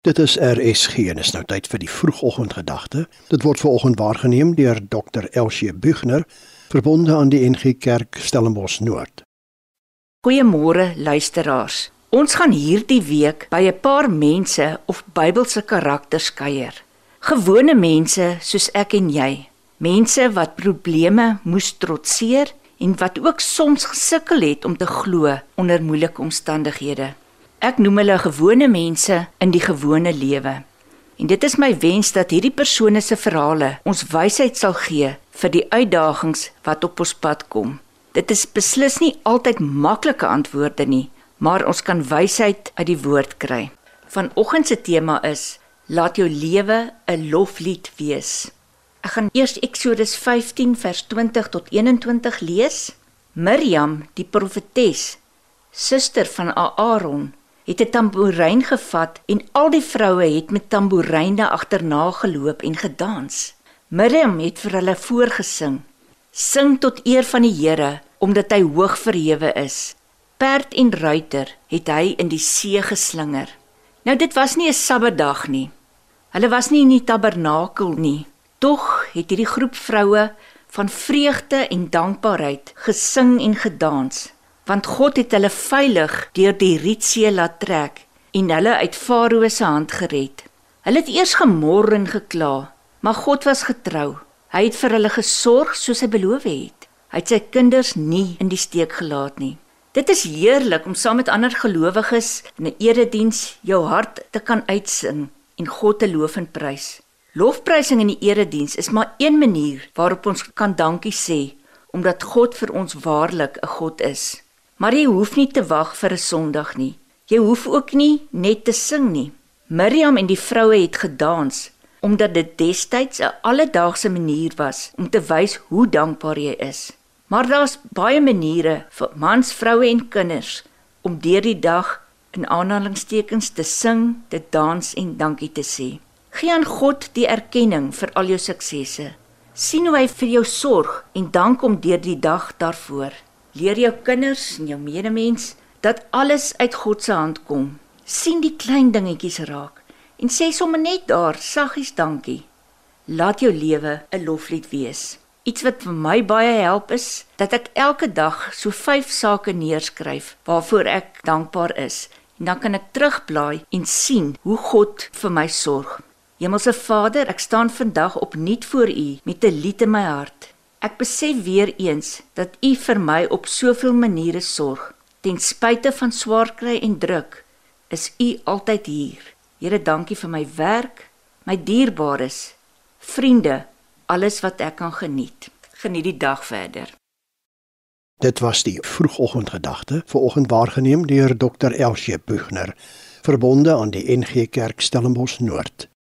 Dit is RSG en is nou tyd vir die vroegoggendgedagte. Dit word veraloggend waargeneem deur Dr. Elsie Bugner, verbonde aan die NG Kerk Stellenbosch Noord. Goeiemôre luisteraars. Ons gaan hierdie week by 'n paar mense of Bybelse karakters kuier. Gewone mense soos ek en jy. Mense wat probleme moes trotseer en wat ook soms gesukkel het om te glo onder moeilike omstandighede. Ek noem hulle gewone mense in die gewone lewe. En dit is my wens dat hierdie persone se verhale ons wysheid sal gee vir die uitdagings wat op ons pad kom. Dit is beslis nie altyd maklike antwoorde nie, maar ons kan wysheid uit die woord kry. Vanoggend se tema is laat jou lewe 'n loflied wees. Ek gaan eers Eksodus 15 vers 20 tot 21 lees. Miriam, die profetes, suster van Aaron, het 'n tamboerijn gevat en al die vroue het met tamboeryne agterna geloop en gedans. Miriam het vir hulle voorgesing: Sing tot eer van die Here, omdat hy hoog verhewe is. Perd en ruiter het hy in die see geslinger. Nou dit was nie 'n Sabbatdag nie. Hulle was nie in die tabernakel nie. Tog het hierdie groep vroue van vreugde en dankbaarheid gesing en gedans want God het hulle veilig deur die Rietsee laat trek en hulle uit Farao se hand gered. Hulle het eers gemor en gekla, maar God was getrou. Hy het vir hulle gesorg soos hy beloof het. Hy het sy kinders nie in die steek gelaat nie. Dit is heerlik om saam met ander gelowiges in 'n erediens jou hart te kan uitsing en God te loof en prys. Lofprysing in die erediens is maar een manier waarop ons kan dankie sê omdat God vir ons waarlik 'n God is. Maar jy hoef nie te wag vir 'n Sondag nie. Jy hoef ook nie net te sing nie. Miriam en die vroue het gedans omdat dit destyds 'n alledaagse manier was om te wys hoe dankbaar jy is. Maar daar's baie maniere vir mans, vroue en kinders om deur die dag in aanhalingstekens te sing, te dans en dankie te sê. Gee aan God die erkenning vir al jou suksesse. sien hoe hy vir jou sorg en dank hom deur die dag daarvoor. Leer jou kinders en jou medemens dat alles uit God se hand kom. sien die klein dingetjies raak en sê sommer net daar saggies dankie. Laat jou lewe 'n loflied wees. Iets wat vir my baie help is dat ek elke dag so 5 sake neerskryf waarvoor ek dankbaar is en dan kan ek terugblaai en sien hoe God vir my sorg. Hemelse Vader, ek staan vandag opnuut voor U met 'n lied in my hart. Ek besef weer eens dat U vir my op soveel maniere sorg. Ten spyte van swaar kry en druk, is U altyd hier. Here, dankie vir my werk, my dierbares, vriende, alles wat ek kan geniet. Geniet die dag verder. Dit was die vroegoggendgedagte, vanoggend waargeneem deur Dr. Elsie Bugner, verbonde aan die NG Kerk Stellenbosch Noord.